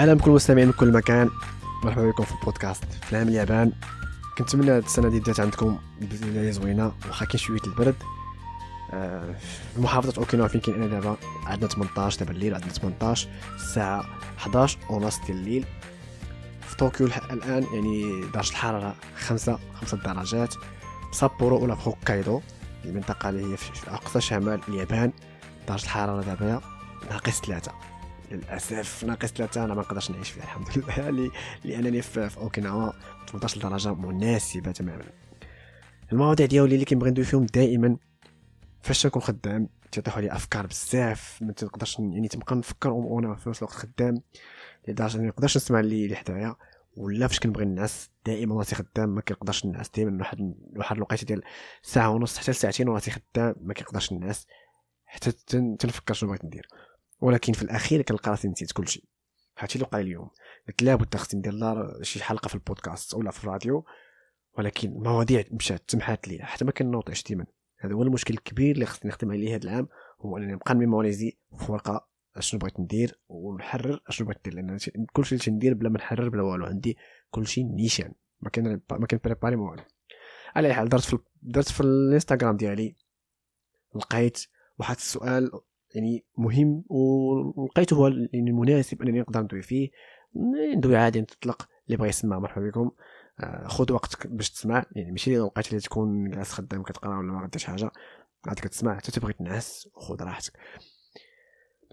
أهلا بكل المستمعين من كل مكان. مرحبا بكم في البودكاست. فلان اليابان كنتمنى هاد السنة دي بدات عندكم بدايه زوينة واخا كاين شوية البرد. آه، في محافظة اوكيناوا فين كاين أنا دابا؟ عندنا 18 دابا الليل عندنا 18 الساعة 11 ونص ديال الليل. في طوكيو الآن يعني درجة الحرارة 5 5 درجات. سابورو ولا في هوكايدو المنطقة اللي هي في أقصى شمال اليابان. درجة الحرارة دابا ناقص 3 للأسف ناقص ثلاثة أنا ما نقدرش نعيش فيها الحمد لله. لأنني في أوكيناوا 18 درجة مناسبة تماما. المواضيع ديالي اللي كنبغي ندوي فيهم دائما فاش تكون خدام تيطيحوا لي أفكار بزاف ما تقدرش يعني تبقى نفكر وأنا في نفس الوقت خدام لدرجة ما نقدرش نسمع اللي حدايا. ولا فاش كنبغي نعس دائما راسي خدام ما كنقدرش نعس دائما واحد واحد الوقيتة ديال ساعة ونص حتى لساعتين وراسي خدام ما كنقدرش نعس حتى تنفكر شنو بغيت ندير. ولكن في الأخير كنلقى راسي نسيت كلشي. هادشي اللي وقع اليوم. قلت لابد خصني ندير شي حلقة في البودكاست ولا في الراديو ولكن المواضيع مشات تمحات لي حتى ما كنوطيش ديما هذا هو المشكل الكبير اللي خصني نخدم عليه هذا العام هو أنني نبقى نميموريزي في ورقة أشنو بغيت ندير ونحرر أشنو بغيت ندير لأن كلشي اللي تندير بلا ما نحرر بلا والو عندي كلشي نيشان. ما كان ما كانبريباري ما والو. على حال درت في درت في الإنستغرام ديالي لقيت واحد السؤال يعني مهم ولقيته هو المناسب أنني نقدر ندوي فيه. ندوي عادي نطلق اللي بغى يسمع مرحبا بكم. آه، خذ وقتك باش تسمع. يعني ماشي الوقت اللي تكون جالس خدام كتقرأ ولا ما غديرش حاجة. عاد كتسمع حتى تبغي تنعس وخذ راحتك.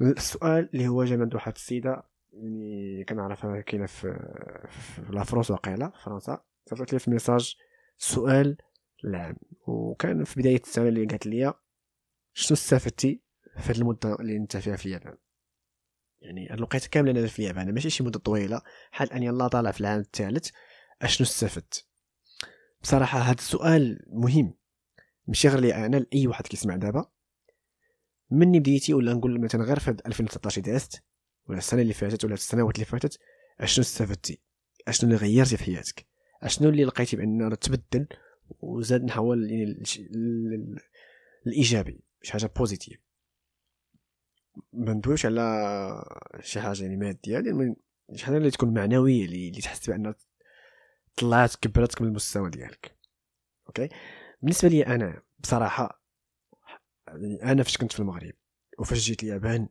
السؤال اللي هو جا من عند واحد السيدة يعني كنعرفها كاينة في في la France واقيلا فرنسا. صيفطت لي في message سؤال العام وكان في بداية السنة اللي قالت لي شنو استفدتي في المدة اللي انت فيها في اليابان. يعني هاد الوقيتة كاملة أنا في اليابان ماشي شي مدة طويلة حال ان يلا طالع في العام الثالث أشنو استفدت؟ بصراحة هذا السؤال مهم. ماشي غير لي أنا لأي واحد كيسمع دابا. مني بديتي ولا نقول مثلا غير في 2019 دازت ولا السنة اللي فاتت ولا السنوات اللي فاتت أشنو استفدتي؟ أشنو اللي غيرتي في حياتك؟ أشنو اللي لقيتي بان تبدل وزاد نحاول يعني الإيجابي شي حاجة بوزيتيف ما ندويوش على شي حاجة يعني مادية يعني شي حاجة اللي تكون معنوية اللي, تحس بأن طلعت كبرتك من المستوى ديالك. okay؟ بالنسبة لي أنا بصراحة أنا فاش كنت في المغرب وفاش جيت اليابان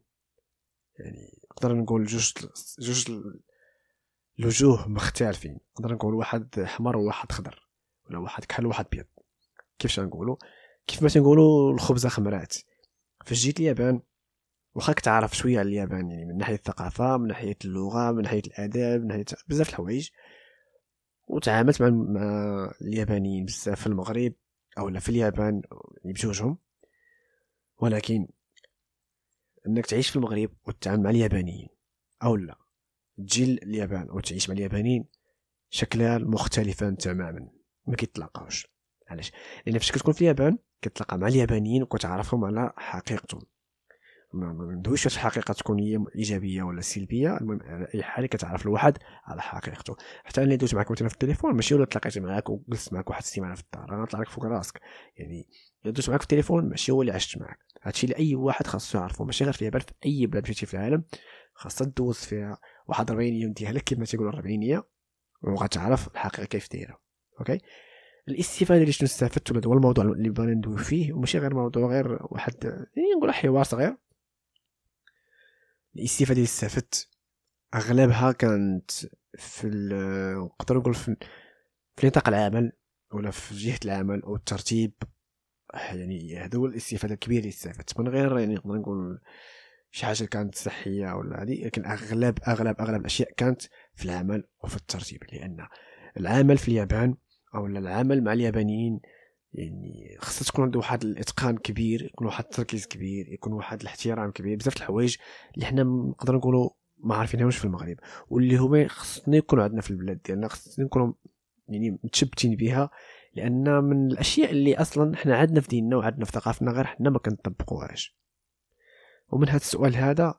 يعني نقدر نقول جوج جوج الوجوه مختلفين. نقدر نقول واحد احمر وواحد خضر ولا واحد كحل وواحد بيض. كيفاش نقولوا كيف ما تنقولوا الخبزه خمرات. فاش جيت اليابان واخا كتعرف شوية على اليابان يعني من ناحية الثقافة من ناحية اللغة من ناحية الآداب من ناحية بزاف الحوايج. وتعاملت مع, اليابانيين بزاف في المغرب أو في اليابان يعني بجوجهم. ولكن إنك تعيش في المغرب وتتعامل مع اليابانيين أو لا تجي اليابان وتعيش مع اليابانيين شكلان مختلفان تماما ما كيتلاقاوش. علاش؟ لأن فاش كتكون في اليابان كتلاقى مع اليابانيين وكتعرفهم على حقيقتهم. ما ندويش واش الحقيقة تكون هي إيجابية ولا سلبية المهم على أي حال كتعرف الواحد على حقيقته. حتى أنا دوزت معك مثلا في التليفون ماشي ولا تلاقيت معاك وجلست معاك واحد السيمانة في الدار أنا نطلع لك فوق راسك. يعني دوزت معاك في التليفون ماشي هو اللي عشت معاك. هادشي اللي أي واحد خاصو يعرفو ماشي غير في اليابان في أي بلاد مشيتي في العالم خاصك دوز فيها واحد 40 يوم ديالك كما تيقولوا 40 وغتعرف الحقيقة كيف دايرة. okay؟ الاستفادة اللي شنو استفدت ولا هو الموضوع اللي بغينا ندوي فيه وماشي غير موضوع غير واحد يعني نقول حوار صغير. الاستفادة اللي استفدت. أغلبها كانت في نقدر نقول في, في نطاق العمل ولا في جهة العمل أو الترتيب. يعني هذا هو الاستفادة الكبيرة اللي استفدت. من غير يعني نقدر نقول شي حاجة كانت صحية ولا هذه لكن أغلب أغلب أغلب الاشياء كانت في العمل وفي الترتيب. لأن العمل في اليابان أو العمل مع اليابانيين يعني خصها تكون عنده واحد الإتقان كبير يكون واحد التركيز كبير يكون واحد الاحترام كبير بزاف الحوايج اللي حنا نقدر نقولوا ما عارفينهمش في المغرب. واللي هما خصنا يكونوا عندنا في البلاد ديالنا خصنا نكونوا يعني متشبتين بها لأن من الأشياء اللي أصلا حنا عندنا في ديننا وعندنا في ثقافتنا غير حنا ما كنطبقوهاش ومن هذا السؤال هذا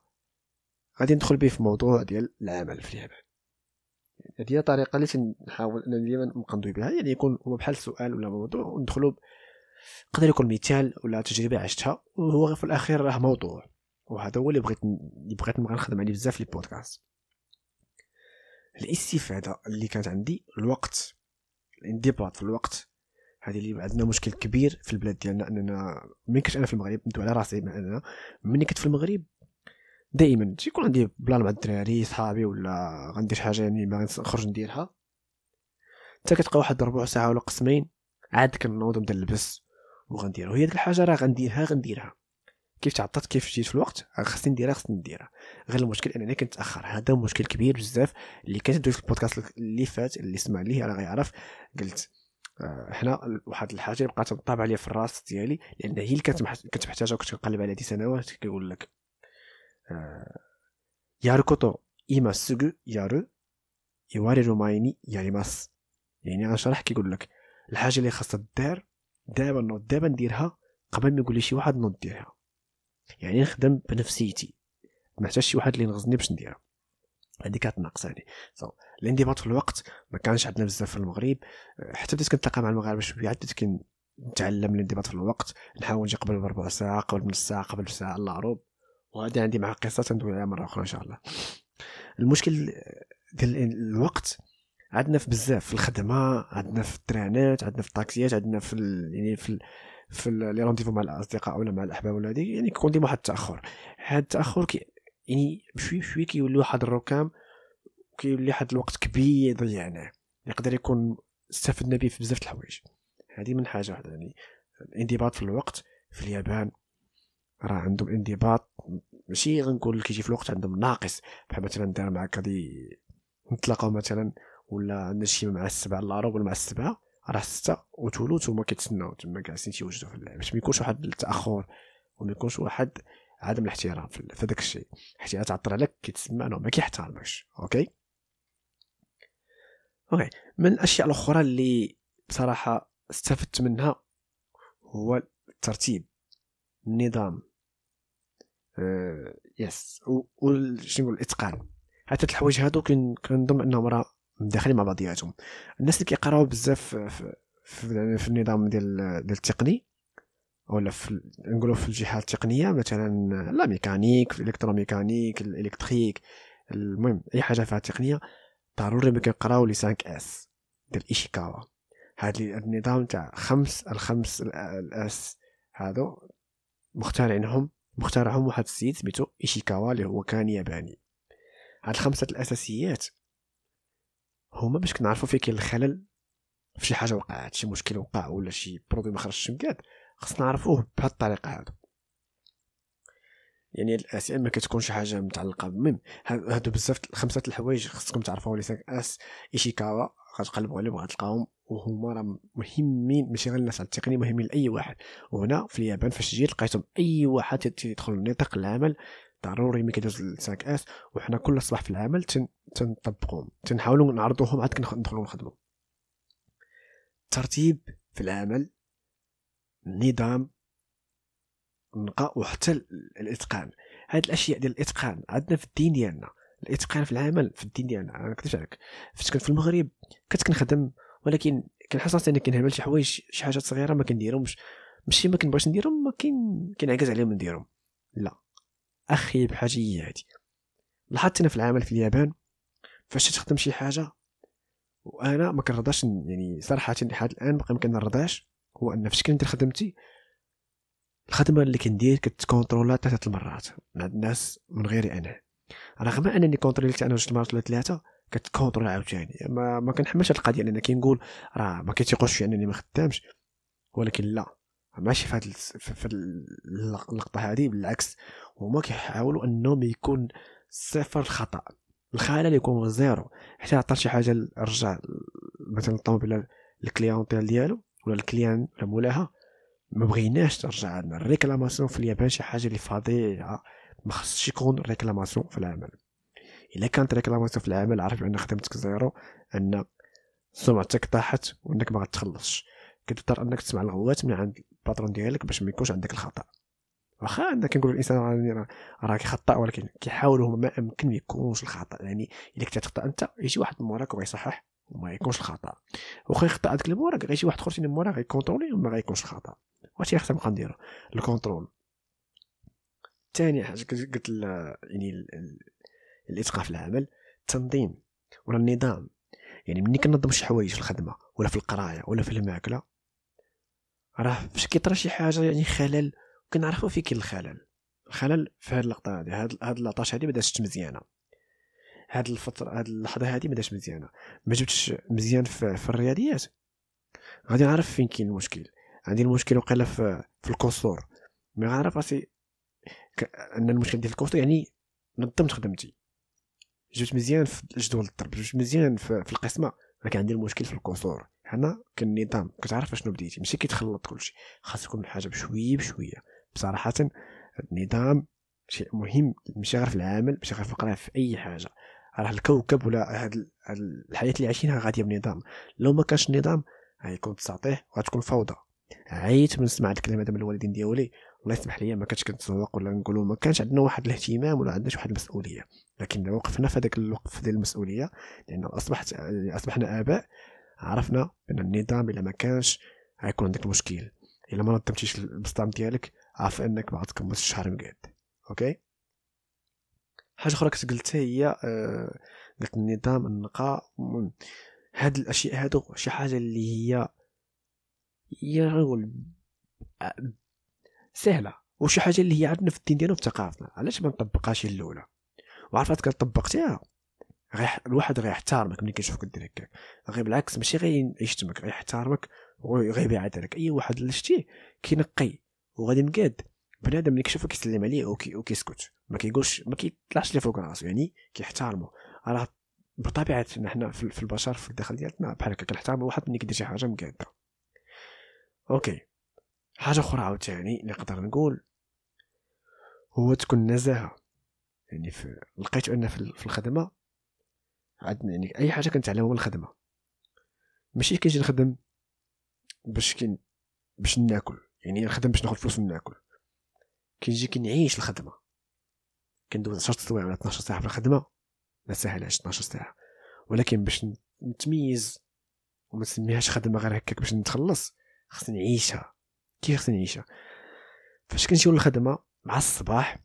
غادي ندخل به في موضوع ديال العمل في اليابان. هذه هي الطريقة اللي تنحاول أنني ديما ندوي بها يعني يكون هو بحال سؤال ولا موضوع وندخلوا يقدر يكون مثال ولا تجربة عشتها وهو في الأخير راه موضوع. وهذا هو اللي بغيت اللي بغيت نبغي نخدم عليه بزاف في البودكاست. الاستفادة اللي كانت عندي الوقت الانضباط في الوقت هذه اللي عندنا مشكل كبير في البلاد ديالنا أننا ملي كنت أنا في المغرب ندوي على راسي مع أنا ملي كنت في المغرب دائما. تيكون عندي بلان مع الدراري صحابي ولا غندير شي حاجة يعني باغي نخرج نديرها. حتى كتلقى واحد ربع ساعة ولا قسمين عاد كنوض نبدا نلبس وغنديرها. وهي ديك الحاجة راه غنديرها غنديرها. كيف تعطات؟ كيف جيت في الوقت؟ خصني نديرها خصني نديرها. غير المشكل أنني كنتأخر. هذا مشكل كبير بزاف. اللي كانت في البودكاست اللي فات اللي سمع ليه راه غيعرف. قلت آه، حنا واحد الحاجة بقات طابعه عليا في الراس ديالي لأن هي اللي كنت محتاجها وكنت كنقلب عليها دي سنوات كيقول لك آه، やること 今 すぐ やる 言われる前に やります يعني غنشرح كيقول لك الحاجة اللي خاصها دار دابا نوض دابا نديرها قبل ما يقول شي واحد نوض ديرها يعني نخدم بنفسيتي ما شي واحد اللي ينغزني باش نديرها هذه كانت ناقصاني so, الانضباط في الوقت ما كانش عندنا بزاف في المغرب حتى بديت كنتلاقى مع المغاربه شوية بديت كنتعلم الانضباط في الوقت نحاول نجي قبل بربع ساعه قبل نص ساعه قبل ساعه الله عروب وهذه عندي مع قصة تندوي عليها مرة أخرى إن شاء الله. المشكل ديال الوقت عندنا في بزاف في الخدمة عندنا في الترانات عندنا في الطاكسيات عندنا في ال... يعني في ال... في les rendez-vous مع الأصدقاء ولا مع الأحباب ولا هذيك يعني كيكون ديما واحد التأخر. هذا التأخر كي يعني بشوي بشوي كيولي واحد الركام كيولي واحد الوقت كبير ضيعناه يقدر يكون استفدنا به في بزاف الحوايج. هذه من حاجة واحدة يعني الانضباط في الوقت في اليابان. راه عندهم انضباط ماشي غنقول كيجي في الوقت عندهم ناقص. بحال مثلا دار معاك غادي نتلاقاو مثلا ولا عندنا شي مع السبعة الله ولا مع السبعة راه ستة وتولوت هما كيتسناو تما جالسين تيوجدوا في اللعب. باش ما يكونش واحد التأخر وما يكونش واحد عدم الاحترام في هذاك الشيء. حيت إلا تعطل عليك كيتسمى انه ما كيحترمكش okay؟ okay. من الأشياء الأخرى اللي بصراحة استفدت منها هو الترتيب. النظام آه yes وش نقول الاتقان حتى الحوايج هادو كنظن انهم راه داخلين مع بعضياتهم الناس اللي كيقراو بزاف في, في, في النظام ديال التقني ولا في نقولوا في الجهات التقنيه مثلا la mécanique l'électromécanique l'électrique المهم اي حاجة فيها تقنيه ضروري ما les 5 S ديال ايشيكاوا هاد النظام تاع خمس الخمس ال S هادو مخترعينهم مخترعهم واحد السيد سميتو إيشيكاوا اللي هو كان ياباني. هاد الخمسة الأساسيات هما باش كنعرفوا فين كاين الخلل في شي حاجة وقعت شي مشكل وقع ولا شي produit ما خرجش مكاد خصنا نعرفوه بهاد الطريقة هادو. يعني الأسئلة ما شي حاجة متعلقة بالمهم هادو بزاف خمسة الحوايج خصكم تعرفوا les 5 S إيشيكاوا غتقلبوا عليهم غتلقاهم وهما راه مهمين ماشي غير الناس التقنيه مهمين لأي واحد. وهنا في اليابان فاش جيت لقيتهم أي واحد تيدخل لنطاق العمل ضروري ملي كيدوز les 5 S وحنا كل صباح في العمل تنطبقوهم تنحاولوا نعرضوهم عاد كندخلوا نخدموا الترتيب في العمل النظام النقاء وحتى الإتقان. هاد الأشياء ديال الإتقان عندنا في الدين ديالنا الاتقان في العمل في الدين ديالنا أنا كنت عليك فاش كنت في المغرب كنت كنخدم ولكن كنحس أني كنهمل شي حوايج شي حاجات صغيرة ما كنديرهمش. ماشي ما كنبغيش نديرهم ما كاين كنعكز عليهم نديرهم. لا. أخي بحاجه هي هادي. لاحظت أنا في العمل في اليابان فاش تخدم شي حاجة وأنا ما كنرضاش يعني صراحة لحد الآن باقي ما كنرضاش هو أن فاش كندير خدمتي الخدمة اللي كندير كتكونترولا ثلاثة المرات. مع الناس من غيري أنا. رغم أنني كونتروليت أنا جوج المرات ولا ثلاثة كتكونترول عاوتاني. ما, ما كنحملش القضية لأن كنقول راه ما كيتيقوش في أنني ما خدامش. ولكن لا ماشي في هذه في اللقطة هذه بالعكس هما كيحاولوا أنهم يكون صفر الخطا الخلل يكون zéro. حتى عطى شي حاجة رجع مثلا الطوموبيل la clientèle ديالو ولا le client ولا مولاها. ما بغيناش ترجع عندنا la réclamation في اليابان شي حاجة اللي فظيعة. ما خصش يكون réclamation في العمل. إلا كانت réclamation في العمل عارف بأن خدمتك zéro أن سمعتك طاحت وأنك ما غتخلصش. كتضطر أنك تسمع الغوات من عند ال patron ديالك باش ما يكونش عندك الخطأ. واخا عندنا كنقول الإنسان راه كيخطأ ولكن كيحاول هو ما أمكن يكونش الخطأ. يعني إلا كنت تخطأ أنت يجي واحد من موراك ويصحح وما يكونش الخطأ. واخا يخطأ هذاك اللي موراك غيجي واحد آخر من موراك غيكونترولي وما غيكونش الخطأ. واش خصنا نبقى نديرو le contrôle ثاني حاجة قلت يعني الاتقان في العمل التنظيم ولا النظام. يعني ملي كنظم شي حوايج في الخدمة ولا في القراية ولا في الماكلة. راه فاش كيطرا شي حاجة يعني خلل كنعرفوا فين كاين الخلل. الخلل في هاد اللقطة هادي هاد هاد لاطاش هادي ما دازتش مزيانة. هاد الفترة هاد اللحظة هادي ما دازتش مزيانة. ما جبتش مزيان في, في الرياضيات. غادي نعرف فين كاين المشكل. عندي المشكل وقيلا في, في الكسور مي غنعرف راسي أن المشكل ديال الكسور يعني نظمت خدمتي جبت مزيان في جدول الضرب جبت مزيان في, في القسمة. ولكن عندي المشكل في الكسور هنا كان النظام كتعرف أشنو بديتي. ماشي كيتخلط كلشي. خاص يكون الحاجة بشوية بشوية. بصراحة النظام شيء مهم. ماشي غير في العمل ماشي غير في القراية في أي حاجة. راه الكوكب ولا هاد الحياة اللي عايشينها غادية بنظام. لو ما كانش النظام غيكون تساطيح وغتكون فوضى. عييت من نسمع هاد الكلمة هذا من الوالدين ديالي. الله يسمح لي ما كنتش كنتسوق ولا نقولوا ما كانش عندنا واحد الاهتمام ولا عندناش واحد المسؤولية. لكن وقفنا في هذاك الوقف ديال المسؤولية لأن اصبحت أصبحنا آباء عرفنا ان النظام إلا ما كانش غيكون عندك مشكل. إلا ما نظمتيش البسطام ديالك عارف أنك بعد تكمل الشهر مقاد أوكي؟ حاجة أخرى كنت قلتها هي آه قلت النظام النقاء هاد الأشياء هادو شي حاجة اللي هي هي سهلة. وشي حاجة اللي هي عندنا في الدين ديالنا وفي ثقافتنا؟ علاش ما نطبقهاش الأولى؟ وعرفت كان طبقتيها غيح الواحد غيحتارمك ملي كيشوفك دير هكاك غير بالعكس ماشي غير يشتمك غيحتارمك وغيبيعد عليك. أي واحد شتيه كينقي وغادي مقاد بنادم ملي كيشوفك كيسلم عليه وكيسكت. ما كيقولش ما كيطلعش ليه فوق راسو يعني كيحتارمو راه بطبيعتنا حنا في البشر في الداخل ديالنا بحال هكا كنحتارمو واحد ملي كيدير شي حاجة مقادة. okay. حاجة أخرى عاوتاني اللي نقدر نقول هو تكون نزاهة. يعني في لقيت أن في الخدمة عندنا يعني أي حاجة كنتعلمها من الخدمة. ماشي كنجي نخدم باش كن باش ناكل. يعني نخدم باش ناخذ فلوس وناكل كنجي كنعيش الخدمة. كندوز 10 سوايع ولا 12 ساعة في الخدمة ما ساهلاش 12 ساعة. ولكن باش نتميز وما تسميهاش خدمة غير هكاك باش نتخلص خصني نعيشها. كيف خصني نعيشها فاش كنجيو للخدمة مع الصباح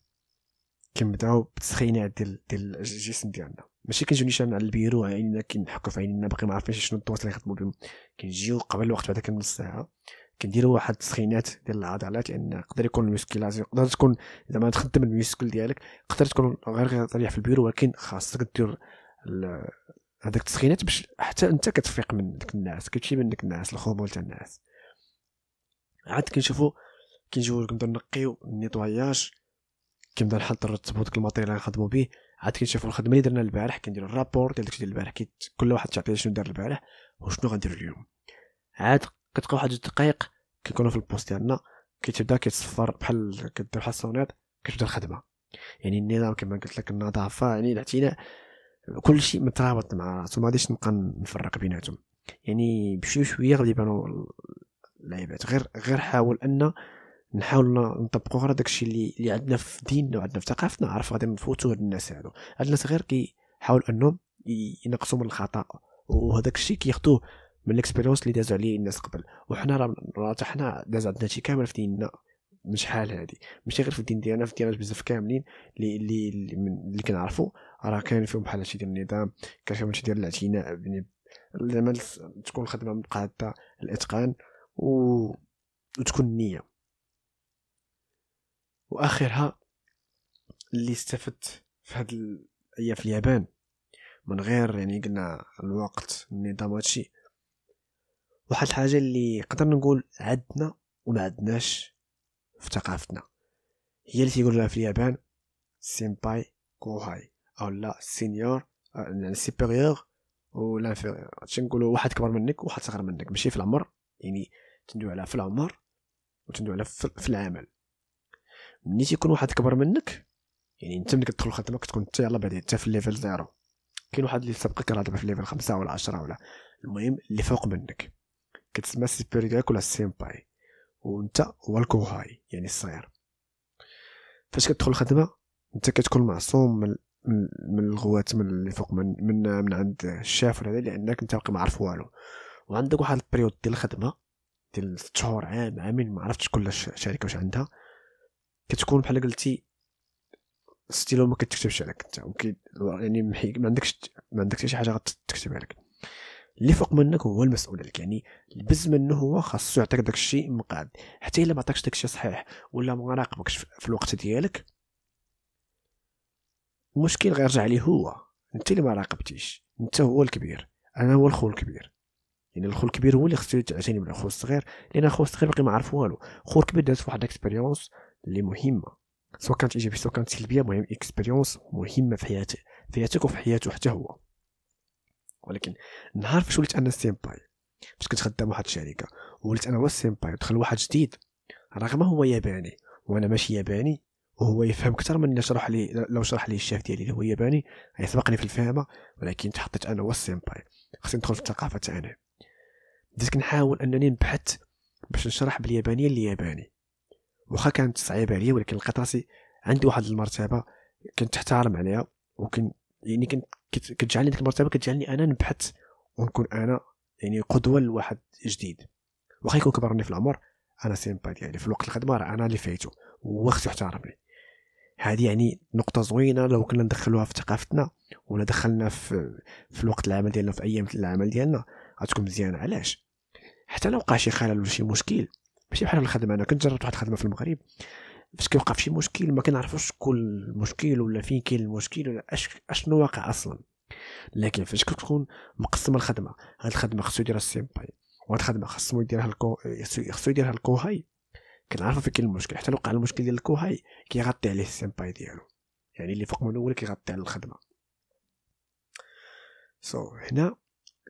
كنبداو بالتسخينات ديال ديال الجسم ديالنا. ماشي كنجيو نيشان على البيرو عينينا كنحكو في عينينا باقي ما عارفينش شنو الدوات اللي نخدمو بهم. كنجيو قبل الوقت بعدا كنص ساعه كنديروا واحد التسخينات ديال العضلات لأن يقدر يكون ال musculation يقدر تكون زعما تخدم ال muscle ديالك تقدر تكون غير طريح في البيرو ولكن خاصك دير هذاك التسخينات باش حتى أنت كتفيق من ديك النعاس كتمشي من ديك النعاس الخمول تاع الناس. عاد كنشوفوا كنجيو كنبداو نقيو ال nettoyage كنبدا نحط نرتبو داك ال matériel اللي غنخدمو به عاد كنشوفو الخدمة اللي درنا البارح كنديرو ال rapport ديال داكشي ديال البارح كل واحد تعطيه شنو دار البارح وشنو غندير اليوم. عاد كتبقى واحد الدقائق كيكونوا في ال poste ديالنا كيتبدا كيتصفر بحال كدير بحال ال sonnette كتبدا الخدمة. يعني النظام كما قلت لك النظافة يعني الاعتناء كل شيء مترابط مع راسو ما غاديش نبقى نفرق بيناتهم. يعني بشوي شوية غادي يبانوا العيبات غير غير حاول أن نحاول نطبقوا غير داكشي اللي اللي عندنا في ديننا وعندنا في ثقافتنا عارف غادي نفوتوا هاد الناس هادو. هاد الناس غير كيحاولوا أنهم ينقصوا من الخطأ. وهذاك الشيء كياخذوه من ال expérience اللي دازوا عليه الناس قبل. وحنا راه حنا داز عندنا شي كامل في ديننا. من شحال هادي. ماشي غير في الدين ديالنا في ديانات بزاف كاملين. اللي اللي اللي, كنعرفوا راه كاين فيهم بحال هادشي ديال النظام كاين فيهم شي ديال الاعتناء زعما تكون الخدمة مقاده الإتقان. و... وتكون النيه وآخرها اللي استفدت في هاد الأيام في اليابان. من غير يعني قلنا الوقت النظام هادشي. واحد الحاجة اللي نقدر نقول عندنا وما عندناش في ثقافتنا. هي اللي تيقول لها في اليابان 先輩 後輩 أو لا senior يعني supérieur و l'inférieur تنقولوا واحد كبر منك وواحد صغر منك ماشي في العمر. يعني تندوي على في العمر وتندوي على في العمل. ملي تيكون واحد كبر منك يعني انت ملي كتدخل الخدمة كتكون انت يلاه بادي انت في ال level zero. كاين واحد اللي سبقك راه دابا في ال level خمسة ولا عشرة ولا. المهم اللي فوق منك. كتسمى ال supérieur ديالك ولا ال 先輩. وانت هو الكوهاي يعني الصغير. فاش كتدخل الخدمة انت كتكون معصوم من من الغوات من اللي فوق من من, من عند الشاف ولا لأنك انت باقي ما عارف والو. وعندك واحد ال période ديال الخدمة ديال ست شهور عام عامين ما عرفتش كل شركة واش عندها. كتكون بحال قلتي ستيلو ما كتكتبش عليك انت يعني ما عندكش ما عندكش شي حاجة غتكتبها لك. اللي فوق منك هو المسؤول عليك يعني البز منه هو خاصو يعطيك داك الشيء مقاد حتى إلا ما عطاكش داك الشيء صحيح ولا ما راقبكش في الوقت ديالك المشكل غيرجع ليه هو. أنت اللي ما راقبتيش أنت هو الكبير أنا هو الخو الكبير. يعني الخو الكبير هو اللي خصو يعتني بالخو الصغير لأن الخو الصغير باقي ما عارف والو. الخو الكبير داز واحد ال expérience اللي مهمة. سواء كانت ايجابيه سواء كانت سلبية مهم expérience مهمة في حياتك في حياتك وفي حياته حتى هو. ولكن نهار فاش وليت أنا 先輩 فاش كنت خدام واحد الشركة وليت أنا هو ال 先輩 ودخل واحد جديد رغم هو ياباني وأنا ماشي ياباني وهو يفهم أكثر من شرح لي لو شرح لي الشيف ديالي اللي هو ياباني يسبقني في الفهمة ولكن تحطيت أنا هو ال 先輩. خصني ندخل في الثقافة تاعنا. بديت كنحاول أنني نبحث باش نشرح باليابانية اللي ياباني واخا كانت صعيبة عليا ولكن لقيت راسي عندي واحد المرتبة كنت تحترم عليها وكن يعني كنت كتجعلني ديك المرتبة كتجعلني أنا نبحث ونكون أنا يعني قدوة لواحد جديد. واخا يكون كبر مني في العمر أنا سيمبا ديالي. في الوقت الخدمه راه أنا اللي فايتو هو خصو يحترمني. هذه يعني نقطة زوينة لو كنا ندخلوها في ثقافتنا ولا دخلنا في في الوقت العمل ديالنا في أيام العمل ديالنا. غتكون مزيانه علاش؟ حتى لو وقع شي خلل ولا شي مشكل. ماشي بحال الخدمة. أنا كنت جربت واحد الخدمة في المغرب. فاش كيوقع شي مشكل ما كنعرفوش شكون المشكل ولا فين كاين المشكل ولا اش اشنو واقع أصلا. لكن فاش كتكون مقسمه الخدمة. هاد الخدمة خصو يديرها ال 先輩 وهاد الخدمة خصو يديرها الكو خصو يديرها الكوهاي. كنعرفو فين كاين المشكل. حتى لو وقع المشكل ديال الكوهاي كيغطي عليه ال 先輩 ديالو. يعني اللي فوق منه هو كيغطي على الخدمة. so so, هنا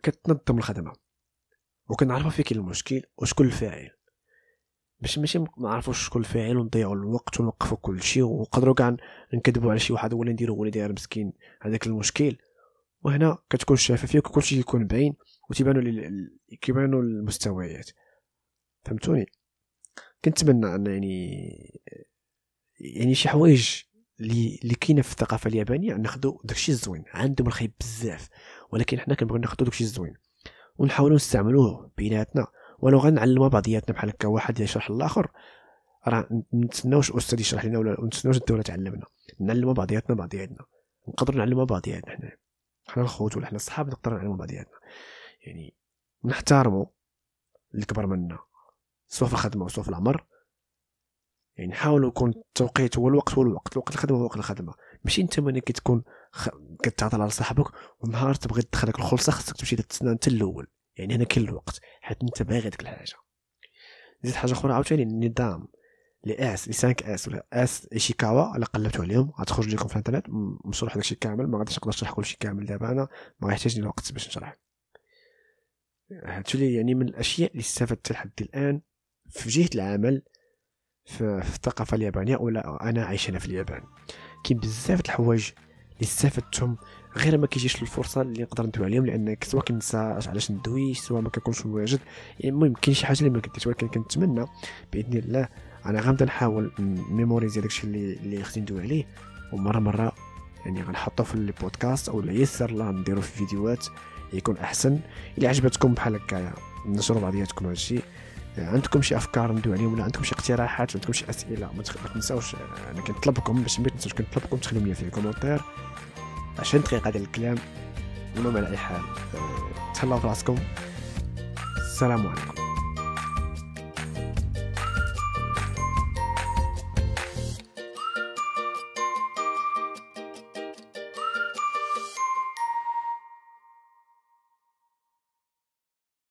كتنظم الخدمة. وكنعرفو فين كاين المشكل وشكون الفاعل. باش ماشي ما نعرفوش شكون الفاعل ونضيعوا الوقت ونوقفوا كل شيء ونقدروا كاع نكذبوا على شي واحد ولا نديروا ولا داير مسكين هذاك المشكل. وهنا كتكون الشفافيه وكل شيء يكون باين وتيبانوا لل... كيبانوا المستويات. فهمتوني؟ كنتمنى أن يعني يعني شي حوايج اللي كاينة في الثقافة اليابانية ناخذوا داكشي الزوين. عندهم الخايب بزاف. ولكن حنا كنبغيو ناخذوا داكشي الزوين ونحاولوا نستعملوه بيناتنا ولو غنعلموا بعضياتنا بحال هكا واحد يشرح للآخر راه نتسناوش الاستاذ يشرح لنا ولا نتسناوش الدولة تعلمنا نعلموا بعضياتنا بعضياتنا نقدروا نعلموا بعضياتنا حنا حنا الخوت ولا حنا الصحاب نقدروا نعلموا بعضياتنا يعني نحترموا اللي كبر منا سواء في الخدمة وسواء في العمر يعني نحاولوا يكون التوقيت هو الوقت هو الوقت الوقت الخدمة هو وقت الخدمة. ماشي انت ملي كتكون خ... كتعطل على صاحبك ونهار تبغي تدخلك الخلصة خصك تمشي تتسنى انت الأول. يعني هنا كاين الوقت حيت انت باغي ديك الحاجة. زيد حاجة أخرى عاوتاني النظام لي آس لي 5 آس ولا آس إيشيكاوا الا قلبتو عليهم غتخرج لكم في الإنترنت مشروح داكشي كامل ما غاديش نقدر نشرح كلشي كامل دابا أنا ما غيحتاجني الوقت باش نشرح. هادشي يعني من الأشياء اللي استفدت لحد الآن في جهة العمل في الثقافة اليابانية ولا أنا عايش هنا في اليابان. كاين بزاف د الحوايج اللي استفدتهم غير ما كيجيش الفرصة اللي نقدر ندوي عليهم لانك سواء كنسى علاش ندوي سواء ما كنكونش مواجد يعني المهم كاين شي حاجة اللي ما كديرش ولكن كنتمنى بإذن الله أنا غنبدا نحاول mémoriser داكشي اللي اللي خصني ندوي عليه ومره مرة يعني غنحطو في البودكاست أو يسر الله نديرو في فيديوهات يكون أحسن. إلا عجبتكم بحال هكايا نشروا بعضياتكم هادشي. عندكم شي أفكار ندوي عليهم ولا عندكم شي اقتراحات عندكم شي أسئلة؟ ما تنساوش أنا كنطلبكم باش ما تنساوش كنطلبكم تخليو لي في ال commentaire 20 دقيقه ديال الكلام المهم على أي حال. تهلاو في راسكم السلام عليكم.